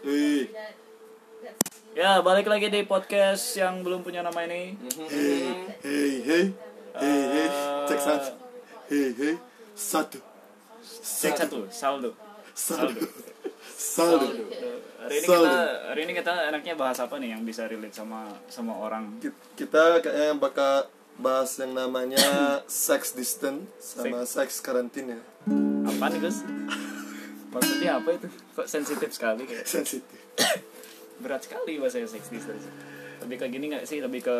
Wih. Ya, balik lagi di podcast yang belum punya nama ini. Hei, hei, hei, hei, cek satu. Hei, hei, satu, Cek satu, saldo. saldo, saldo. Hari ini Saldo. kita hari ini kita enaknya bahas apa nih yang bisa relate sama sama orang. Ki- Kita kayaknya bakal bahas yang namanya sex distance sama sex karantina. Apa nih, Gus? Maksudnya apa itu? Kok sensitif sekali kayak Sensitif. berat sekali bahasa sex distance. Lebih ke gini nggak sih? Lebih ke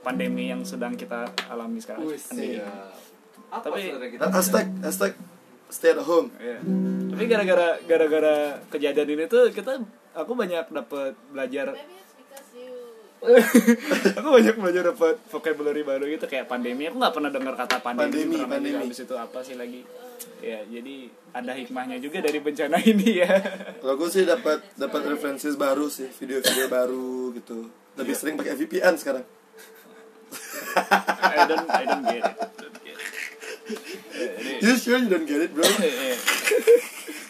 pandemi yang sedang kita alami sekarang. Pandemi. Apa Tapi- kita? Hashtag, hashtag stay at home. Iya. Tapi gara-gara gara-gara kejadian ini tuh kita aku banyak dapat belajar aku banyak belajar dapat vocabulary baru gitu kayak pandemi aku nggak pernah dengar kata pandemi, Pandemi, pandemi. habis itu apa sih lagi ya jadi ada hikmahnya juga dari bencana ini ya Kalau gue sih dapat dapat referensi baru sih, video-video baru gitu. Lebih sering pakai VPN sekarang. I don't I don't get it, don't get it. You sure you don't get it, bro? eh, eh.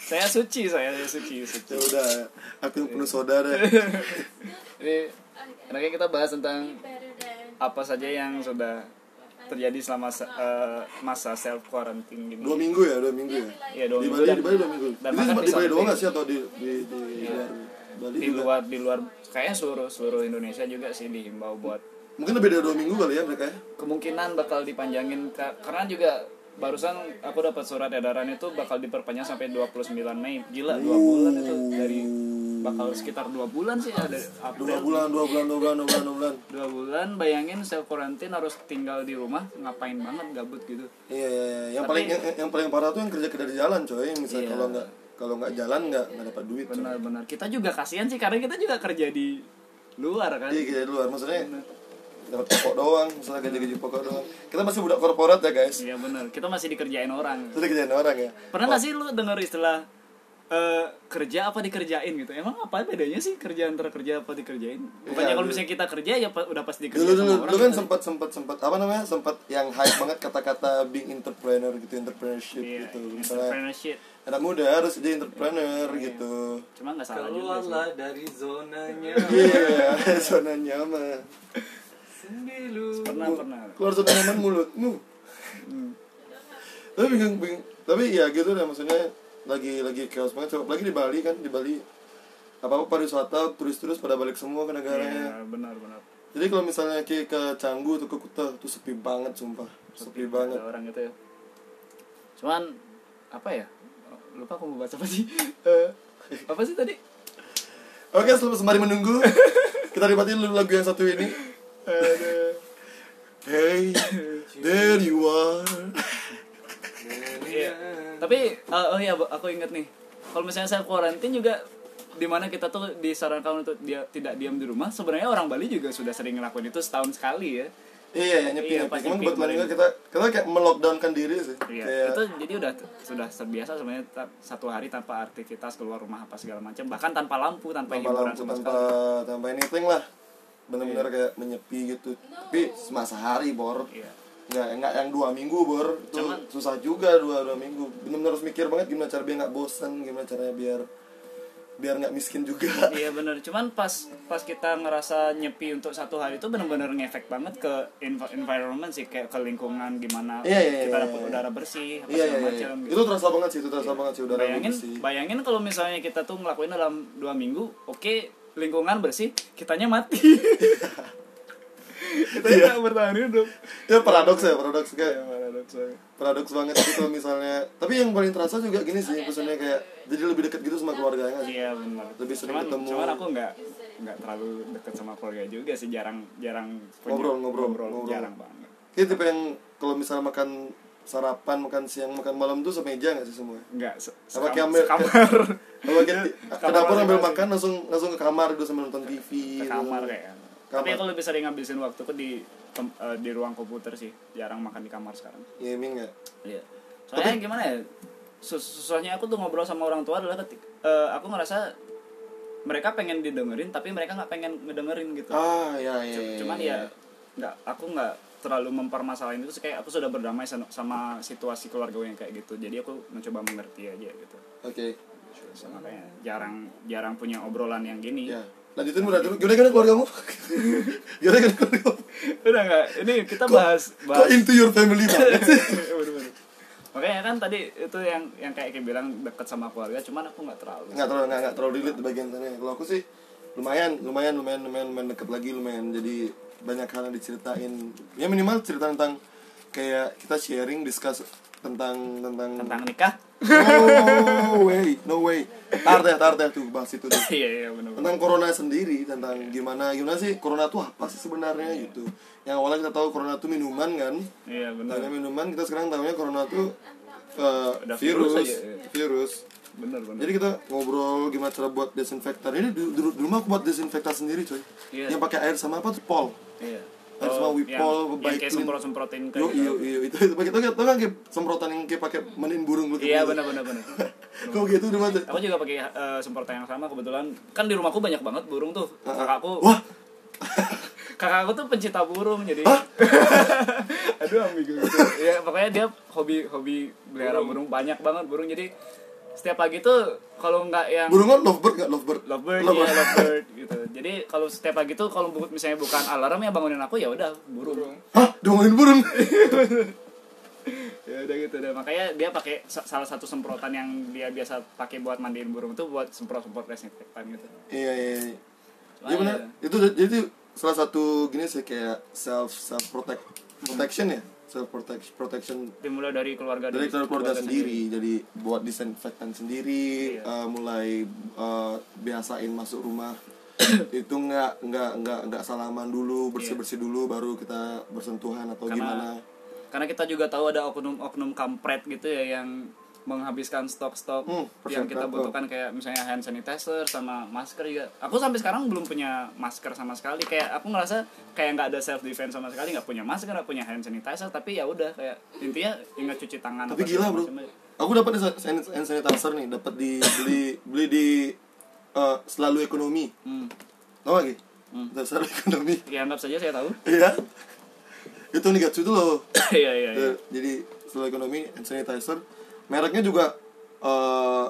saya suci saya, saya suci suci Ya udah, aku yang penuh saudara. jadi enaknya kita bahas tentang apa saja yang sudah terjadi selama se- eh, masa self quarantine gini Dua minggu ya, dua minggu ya. Iya, dua di minggu Bali, dan- di Bali dua minggu. dan Ini di Bali doang nggak sih atau di di, di luar Bali di juga? luar di luar kayaknya seluruh seluruh Indonesia juga sih dihimbau buat Mungkin lebih dari dua minggu kali ya mereka ya. kemungkinan bakal dipanjangin Ka- karena juga barusan aku dapat surat edaran itu bakal diperpanjang sampai 29 Mei gila dua bulan itu dari bakal sekitar dua bulan sih ada Dua bulan, dua bulan, dua bulan, dua bulan, dua bulan. dua bulan bayangin self quarantine harus tinggal di rumah ngapain banget gabut gitu Iya, iya, iya. Yang Tapi- paling yang, yang paling parah tuh yang kerja kerja di jalan, coy. Yang misalnya Iya. kalau nggak kalau nggak jalan nggak nggak dapat duit. coy. benar-benar kita juga kasihan sih karena kita juga kerja di luar kan Iya, kerja di luar. Maksudnya dapat pokok doang, misalnya gaji gaji pokok doang. Kita masih budak korporat ya guys. iya benar kita masih dikerjain orang Kita kerjain orang ya. Pernah gak sih lu denger istilah eh, kerja apa dikerjain gitu? Emang apa bedanya sih kerja antara kerja apa dikerjain? Bukannya Iya, kalau misalnya kita kerja ya pa- udah pasti dikerjain Dulu dulu, dulu kan gitu. sempat sempat sempat apa namanya sempat yang hype banget kata-kata being entrepreneur gitu, entrepreneurship Iya, gitu. Misalnya entrepreneurship. anak muda harus jadi entrepreneur gitu. Cuma gak salah juga sih. Keluarlah dari zonanya Iya, zona nyaman. Sembilu Pernah, pernah. Keluar zona nyaman mulutmu. Hmm. Tapi bingung, bingung. Tapi ya gitu deh maksudnya lagi lagi chaos banget. Coba lagi di Bali kan di Bali apa apa pariwisata turis-turis pada balik semua ke negaranya. Iya, benar benar. Jadi kalau misalnya kayak ke Canggu atau ke Kuta tuh sepi banget sumpah. Sepi banget. Ada orang gitu ya. Cuman apa ya? Lupa aku mau bahas apa sih? Eh, apa sih tadi? Oke, sel- sembari menunggu kita nikmatin lagu yang satu ini. Hey, there you are. Iya. Tapi uh, oh iya aku inget nih. Kalau misalnya saya karantin juga di mana kita tuh disarankan untuk dia tidak diam di rumah. Sebenarnya orang Bali juga sudah sering ngelakuin itu setahun sekali ya. Iya, ya, nyepi Iya, nyepi. Cuman kemarin. juga kita kita kayak melockdownkan diri sih. Iya. Kayak Itu jadi udah sudah terbiasa sebenarnya satu hari tanpa aktivitas keluar rumah apa segala macam, bahkan tanpa lampu, tanpa, tanpa hiburan lampu sama tanpa sekali. tanpa anything lah benar-benar kayak menyepi gitu tapi semasa hari bor Iya. Nggak nggak yang dua minggu bor. Itu Cuman- susah juga dua dua minggu. Benar-benar harus mikir banget gimana cara biar nggak bosan gimana caranya biar biar nggak miskin juga. Iya bener, cuman pas pas kita ngerasa nyepi untuk satu hari itu bener-bener ngefek banget ke env- environment sih. Kayak ke lingkungan gimana Iya, iya, kita iya, dapat iya. udara bersih apa iya iya segala iya macam gitu. itu terasa banget sih itu terasa banget sih udara bayangin bersih. bayangin kalau misalnya kita tuh ngelakuin dalam dua minggu oke lingkungan bersih kitanya mati kita nggak bertahan hidup ya paradoks ya paradoks kayak Ya, paradoks banget. paradoks banget gitu misalnya tapi yang paling terasa juga gini sih maksudnya kayak jadi lebih dekat gitu sama keluarganya nggak sih iya benar Lebih sering cuman, ketemu. cuman aku nggak nggak terlalu deket sama keluarga juga sih jarang jarang punya- Ngobrol, ngobrol, ngobrol. jarang banget Kayak tipe yang kalau misalnya makan sarapan, makan siang, makan malam tuh semeja nggak sih semua? nggak se Apa kayak ambil sekamar Kalau kita ke Kamar dapur ambil makan langsung langsung ke kamar gitu sambil nonton TV. ke gitu. kamar kayak Kamar. Tapi aku lebih sering ngabisin waktuku di eh, di ruang komputer sih jarang makan di kamar sekarang Gaming ya. Iya. Soalnya gimana ya? Sus susahnya aku tuh ngobrol sama orang tua adalah ketik eh, aku ngerasa mereka pengen didengerin tapi mereka nggak pengen ngedengerin gitu. Ah ya ya. C- ya, Cuman ya. ya nggak aku nggak terlalu mempermasalahin itu kayak aku sudah berdamai sama, sama situasi keluarga yang kayak gitu. Jadi aku mencoba mengerti aja gitu. Oke. So, makanya jarang jarang punya obrolan yang gini ya lanjutin udah dulu gimana gimana keluargamu gimana gimana keluargamu udah nggak ini kita bahas kok bahas into your family banget sih makanya kan tadi itu yang yang kayak Kim bilang deket sama keluarga cuman aku nggak terlalu nggak terlalu nggak nggak terlalu relate di bagian sana. Kalau aku sih lumayan lumayan lumayan lumayan lumayan deket lagi lumayan. Jadi banyak hal yang diceritain. Ya minimal cerita tentang kayak kita sharing discuss tentang tentang tentang nikah? No way no way. Tar deh tar deh tuh bahas itu tuh iya iya benar tentang corona sendiri tentang gimana gimana sih corona tuh apa sih sebenarnya gitu. Yang awalnya kita tahu corona tuh minuman kan? Iya benar. Taunya minuman kita sekarang tahunya corona tuh Udah virus. virus aja, ya. virus. Benar benar. Jadi kita ngobrol gimana cara buat desinfektan. Ini di, di, di rumah aku buat desinfektan sendiri coy. Iya. yang pakai air sama apa tuh? Pol. Iya Harus sama Wipol, Baik kayak Clean. semprot semprotin yo iyo iyo itu itu pakai tau gak kayak semprotan yang kayak pakai manin burung gitu? Iya benar benar benar. Kok gitu di mana aku juga pakai eh, semprotan yang sama kebetulan. Kan di rumahku banyak banget burung tuh. Kakakku wah! Kakakku tuh pencinta burung jadi aduh ambigu gitu. Ya pokoknya dia hobi hobi melihara burung. Banyak banget burung jadi setiap pagi tuh kalau nggak yang burungan lovebird nggak? Lovebird. Lovebird Lovebird. ya lovebird gitu. Jadi kalau setiap pagi tuh kalau bu- misalnya bukan alarm ya bangunin aku ya udah burung. Hah? Dongengin burung? Ya udah gitu deh. Makanya dia pakai sa- salah satu semprotan yang dia biasa pakai buat mandiin burung tuh buat semprot semprot desinfektan gitu. Iya iya iya. Wah, Iya benar. iya. Itu jadi salah satu gini sih kayak self self protect protection ya. Self protection. Protection dimulai dari keluarga dari keluarga, sendiri. Jadi buat disinfektan sendiri, Iya. eh, mulai eh, biasain masuk rumah. Itu nggak nggak nggak nggak salaman dulu bersih bersih dulu baru kita bersentuhan atau Karena- gimana. karena kita juga tahu ada oknum-oknum kampret gitu ya yang menghabiskan stok-stok Hmm, yang kita butuhkan kayak misalnya hand sanitizer sama masker juga. Aku sampai sekarang belum punya masker sama sekali. Kayak aku ngerasa kayak nggak ada self defense sama sekali, nggak punya masker, nggak punya hand sanitizer. Tapi ya udah kayak intinya ingat cuci tangan. tapi gila bro aku dapat hand sanitizer nih dapat di beli beli di eh, selalu ekonomi Hmm. tau Ki? Hmm. selalu ekonomi Ya anggap saja saya tahu. iya itu Nigatsu itu loh Iya iya iya. Eh, jadi selalu ekonomi hand sanitizer mereknya juga eh,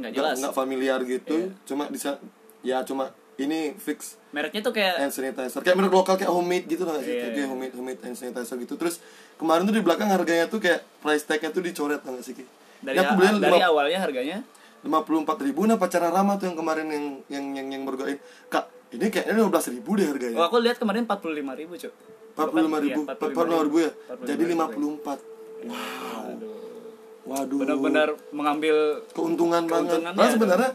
Nggak jelas. nggak familiar gitu. Iya. cuma bisa ya cuma ini fix. Mereknya tuh kayak hand sanitizer. Kayak merek lokal kayak homemade gitu lah sih? Iya, kayak iya. homemade homemade hand sanitizer gitu. Terus kemarin tuh di belakang harganya tuh kayak price tagnya tuh dicoret nggak sih dari Ini aku beli dari awalnya harganya? lima puluh empat ribu. Nah pacaran Rama tuh yang kemarin yang yang yang yang bergoin. Kak ini kayaknya lima belas ribu deh harganya. Oh, aku lihat kemarin 45.000 ribu, Cuk. empat puluh lima ribu. Iya, empat puluh lima ribu. Ya? 45.000. jadi lima puluh empat. Aduh. Waduh Benar-benar mengambil keuntungan banget ada. sebenarnya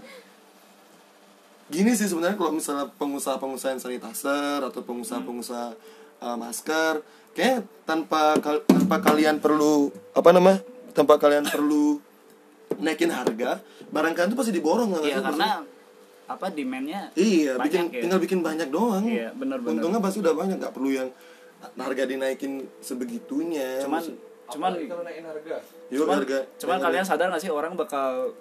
gini sih sebenarnya kalau misalnya pengusaha-pengusaha yang sanitizer atau pengusaha-pengusaha uh, masker kayak tanpa kal- tanpa kalian perlu apa nama tanpa kalian perlu naikin harga barang kalian tuh pasti diborong nggak Iya karena apa demandnya Iya, bikin ya. tinggal bikin banyak doang. Iya, benar-benar. Untungnya pasti udah banyak, nggak perlu yang harga dinaikin sebegitunya. cuman Maksud- cuman Apalagi kalau naikin harga Yuk, cuman, harga. cuman harga- kalian sadar gak sih orang bakal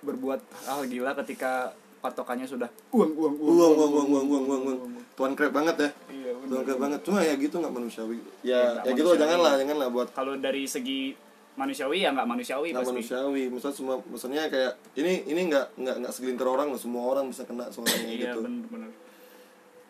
berbuat hal gila ketika patokannya sudah uang uang uang uang uang uang uang uang uang. Tuan krep banget ya. Iya. Tuan krep banget. Cuma ya gitu nggak manusiawi. Iya, Ya, nggak ya gitu manusiawi. janganlah, janganlah buat kalau dari segi manusiawi ya nggak manusiawi nggak pasti manusiawi. Misal semua, maksudnya kayak ini ini nggak nggak nggak segelintir orang loh. Semua orang bisa kena soalnya iya gitu. benar-benar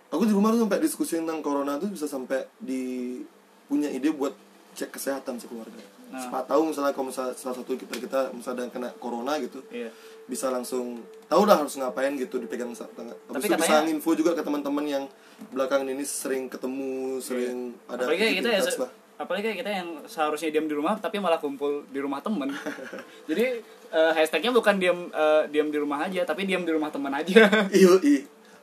Aku di rumah tuh sampai diskusi tentang corona tuh bisa sampai di punya ide buat cek kesehatan sekeluarga. Nah. Siapa tahu misalnya kalau misalnya salah satu kita kita misalnya kena corona gitu, iya bisa langsung tahu dah harus ngapain gitu dipegang tangan. Tapi itu bisa katanya- nginfo juga ke teman-teman yang belakangan ini sering ketemu, sering ada Iya. apalagi kayak kita ya lah. apalagi kita yang seharusnya diam di rumah tapi malah kumpul di rumah temen jadi eh, hashtagnya bukan diam eh, diam di rumah aja tapi diam di rumah temen aja Iya, iya.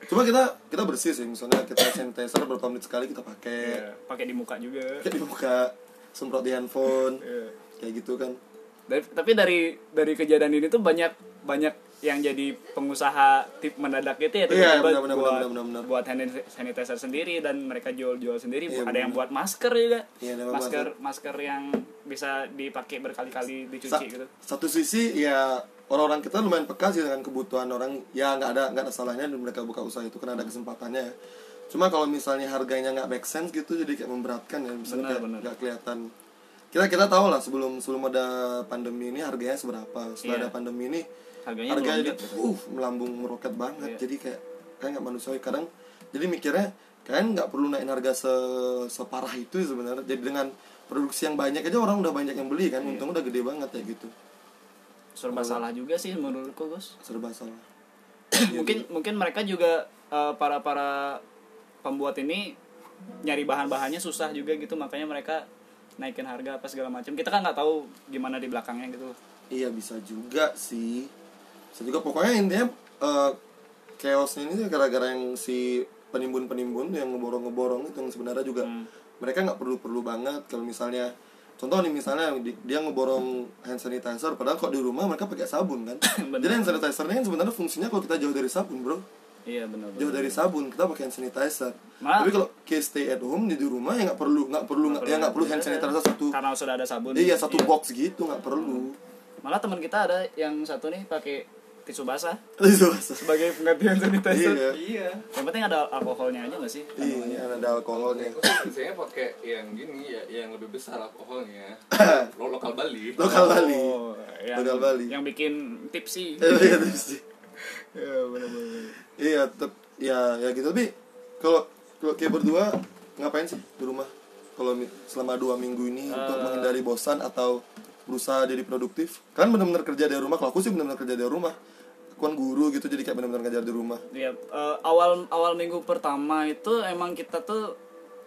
Cuma kita kita bersih sih, misalnya kita sanitizer berapa menit sekali kita pakai, Iya, pakai di muka juga kayak di muka, semprot di handphone, Iya. kayak gitu kan. Dari- tapi dari dari kejadian ini tuh banyak banyak yang jadi pengusaha tip mendadak gitu ya Iya, tiba-tiba benar, benar, buat, benar, benar. buat hand sanitizer sendiri dan mereka jual-jual sendiri Iya, ada yang benar. buat masker juga Iya, yang masker masker yang bisa dipakai berkali-kali Sa- dicuci gitu Satu sisi ya orang-orang kita lumayan peka sih dengan kebutuhan orang ya nggak ada nggak ada salahnya dan mereka buka usaha itu karena ada kesempatannya ya. Cuma kalau misalnya harganya nggak make sense gitu jadi kayak memberatkan ya misalnya Benar, kayak benar. nggak kelihatan kita kita tahu lah sebelum sebelum ada pandemi ini harganya seberapa setelah Iya. ada pandemi ini harganya harga melonjak jadi gitu. uh melambung meroket banget Iya. jadi kayak kayak nggak manusiawi kadang jadi mikirnya kalian nggak perlu naikin harga se separah itu sebenarnya jadi dengan produksi yang banyak aja orang udah banyak yang beli kan Iya. untung udah gede banget ya gitu serba salah juga sih menurutku Gus serba salah mungkin mungkin mereka juga eh, para para pembuat ini nyari bahan-bahannya susah juga gitu makanya mereka naikin harga apa segala macam. Kita kan nggak tahu gimana di belakangnya gitu. Iya bisa juga sih. Bisa juga. Pokoknya intinya eh, chaosnya ini gara-gara yang si penimbun-penimbun yang ngeborong-ngeborong itu yang sebenarnya juga Hmm. mereka nggak perlu-perlu banget. Kalau misalnya contoh nih misalnya di- dia ngeborong hand sanitizer padahal kok di rumah mereka pakai sabun kan? Jadi hand sanitizer ini kan sebenarnya fungsinya kalau kita jauh dari sabun bro iya benar jauh dari sabun kita pakai hand sanitizer. Malah- tapi kalau case stay at home di di rumah ya nggak perlu nggak perlu nggak- ya nggak perlu hand sanitizer satu. Karena sudah ada sabun. Iya satu box gitu nggak perlu. Malah teman kita ada yang satu nih pakai tisu basah. Itu basah. sebagai pengganti hand sanitizer. Iya. Iya. yang penting ada alkoholnya aja nggak sih? Iya ada alkoholnya. Biasanya pakai yang gini ya, yang lebih besar alkoholnya. Lo lokal Bali. lokal Bali. Oh, yang, Lokal Bali. yang bikin tipsy. Iya, iya, sih. Iya, benar-benar. iya tep, ya ya gitu tapi kalau kalau kayak berdua ngapain sih di rumah kalau selama dua minggu ini untuk Eh. menghindari bosan atau berusaha jadi produktif kan benar-benar kerja dari rumah kalau aku sih benar-benar kerja dari rumah aku kan guru gitu jadi kayak benar-benar ngajar di rumah Iya, eh, awal awal minggu pertama itu emang kita tuh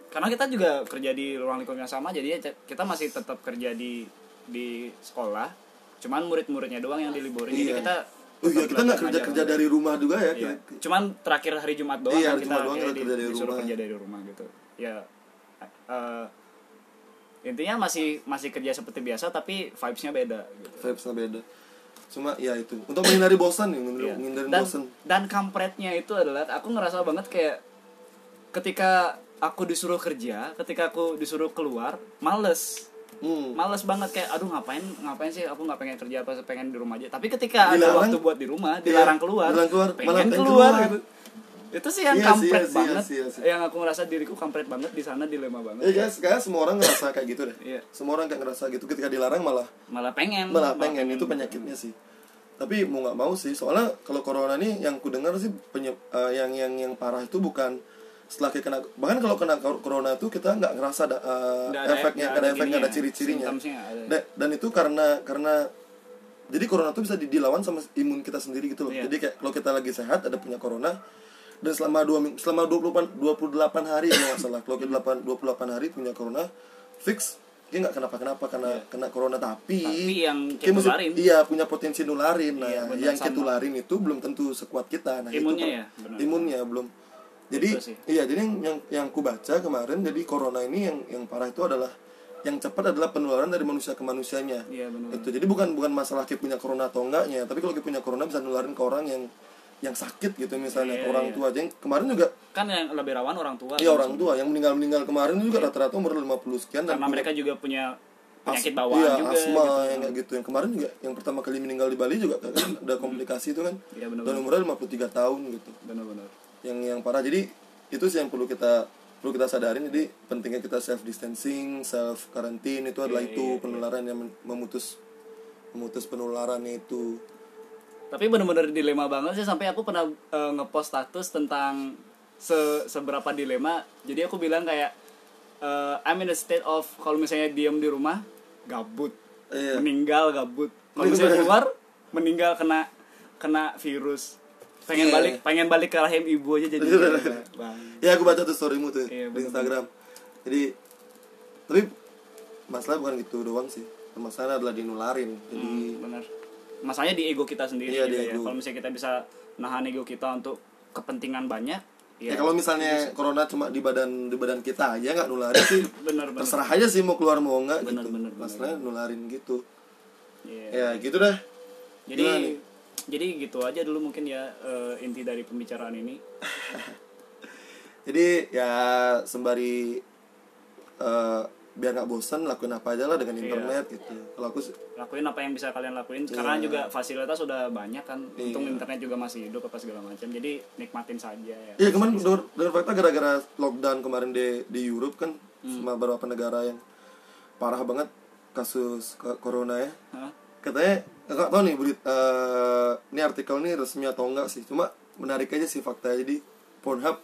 karena kita juga kerja di ruang lingkup yang sama jadi ya kita masih tetap kerja di di sekolah cuman murid-muridnya doang yang diliburin jadi Iya. kita oh iya kita nggak kerja kerja dari rumah juga ya Iya. cuman terakhir hari Jumat doang Iya, kan kita doang kerja dari disuruh rumah. kerja dari rumah gitu ya eh, intinya masih masih kerja seperti biasa tapi vibesnya beda gitu. vibesnya beda cuma ya itu untuk menghindari bosan nih menghindari, Iya. dan bosan dan kampretnya itu adalah aku ngerasa banget kayak ketika aku disuruh kerja ketika aku disuruh keluar males hmm. males banget kayak aduh ngapain ngapain sih? Aku nggak pengen kerja apa pengen di rumah aja. Tapi ketika ada Dilarang. waktu buat di rumah Iya, dilarang keluar dilarang keluar, pengen pengen keluar, keluar. gitu. Itu sih yang Iya kampret iya sih, banget. iya iya sih. yang aku ngerasa diriku kampret banget di sana dilema banget. Ya guys kayak semua orang ngerasa kayak gitu deh. Iya. semua orang kayak ngerasa gitu. Ketika dilarang malah malah pengen. Malah pengen itu penyakitnya sih. Tapi mau nggak mau sih soalnya kalau corona nih yang ku dengar sih penye- eh, yang yang yang parah itu bukan setelah kita kena bahkan kalau kena corona itu kita nggak ngerasa ada, eh, Nggak ada- efeknya nggak ada ada efek nggak ada ciri-cirinya. Da- dan itu karena karena jadi corona itu bisa di- dilawan sama imun kita sendiri gitu loh Iya. jadi kayak kalau kita lagi sehat ada punya corona dan selama dua ming- selama 28 28 hari kalau nggak salah kalau kita 8 28 hari punya corona fix dia nggak kenapa-kenapa karena kena corona tapi. Tapi yang ketularin. iya punya potensi nularin nah Iya, yang sama. ketularin itu belum tentu sekuat kita nah Imunnya itu ya, benar. imunnya belum jadi iya jadi yang yang yang ku baca kemarin jadi corona ini yang yang parah itu adalah yang cepat adalah penularan dari manusia ke manusianya. Iya, benar. itu jadi bukan bukan masalah kita punya corona atau enggaknya tapi kalau kita punya corona bisa nularin ke orang yang yang sakit gitu misalnya Iya, ke orang iya. tua. Aja yang kemarin juga kan yang lebih rawan orang tua iya kan, orang tua. Yang meninggal meninggal kemarin juga rata-rata umur 50 sekian dan karena punya mereka juga punya penyakit bawaan iya, juga asma gitu. yang kayak gitu. Yang kemarin juga yang pertama kali meninggal di Bali juga kan ada komplikasi itu kan. Iya, benar-benar. dan umurnya 53 tahun gitu. Benar-benar yang yang parah. Jadi itu sih yang perlu kita perlu kita sadarin. Jadi pentingnya kita self distancing self karantin itu adalah Iya, itu. iya, iya. penularan yang men- memutus memutus penularan itu. Tapi bener-bener dilema banget sih. Sampai aku pernah eh, ngepost status tentang se seberapa dilema. Jadi aku bilang kayak eh, I'm in a state of kalau misalnya diem di rumah gabut. Iya. meninggal gabut. Kalau misalnya keluar meninggal kena kena virus pengen Iya. balik pengen balik ke rahim ibu aja jadi. Bang. Ya aku baca tuh storymu tuh Iya, di. Instagram. Jadi tapi masalah bukan gitu doang sih. Masalah adalah dinularin. Jadi Hmm, bener. Masalahnya di ego kita sendiri Iya, juga di ya. kalau misalnya kita bisa nahan ego kita untuk kepentingan banyak ya, kalau misalnya corona cuma di badan di badan kita aja nggak nularin sih bener bener. terserah aja sih mau keluar mau nggak gitu. bener, bener. masalahnya nularin gitu. Iya. ya gitu dah. Jadi? Jadi gitu aja dulu mungkin ya eh, inti dari pembicaraan ini jadi ya sembari eh, biar nggak bosan lakuin apa aja lah dengan Iya. internet gitu kalau aku lakuin apa yang bisa kalian lakuin Iya. karena juga fasilitas sudah banyak kan Iya. untung internet juga masih hidup apa segala macam jadi nikmatin saja ya Iya kemarin dengar dengar fakta gara-gara lockdown kemarin di di Europe kan Hmm. sama beberapa negara yang parah banget kasus corona ya Hah? katanya nggak tahu nih berit eh, ini artikel ini resmi atau enggak sih? Cuma menarik aja sih fakta jadi Pornhub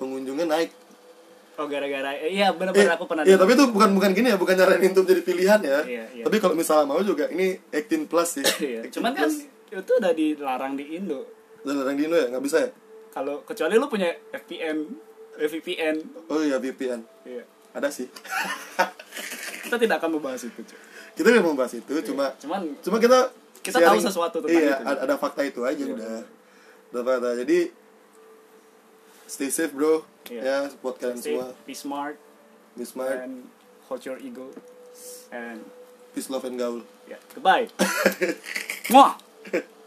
pengunjungnya naik. Oh gara-gara eh, iya Eh, benar-benar aku pernah iya tapi itu bukan bukan gini ya bukan nyaranin untuk jadi pilihan ya. Iya, iya. tapi kalau misalnya mau juga ini 18 plus sih. Iya, 18 cuman kan plus. itu udah dilarang di Indo. Udah larang di Indo ya? Nggak bisa ya? Kalau kecuali lu punya VPN eh, VPN oh iya VPN iya. Ada sih. Kita tidak akan membahas itu cuy. Kita udah membahas itu cuma cuman cuma kita Kita tahu sesuatu tentang iya, itu. ada, ada fakta itu aja Iya. udah ada fakta jadi stay safe bro Iya. ya support kalian stay, semua be smart be smart and hold your ego and peace love and gaul yeah goodbye Mwah!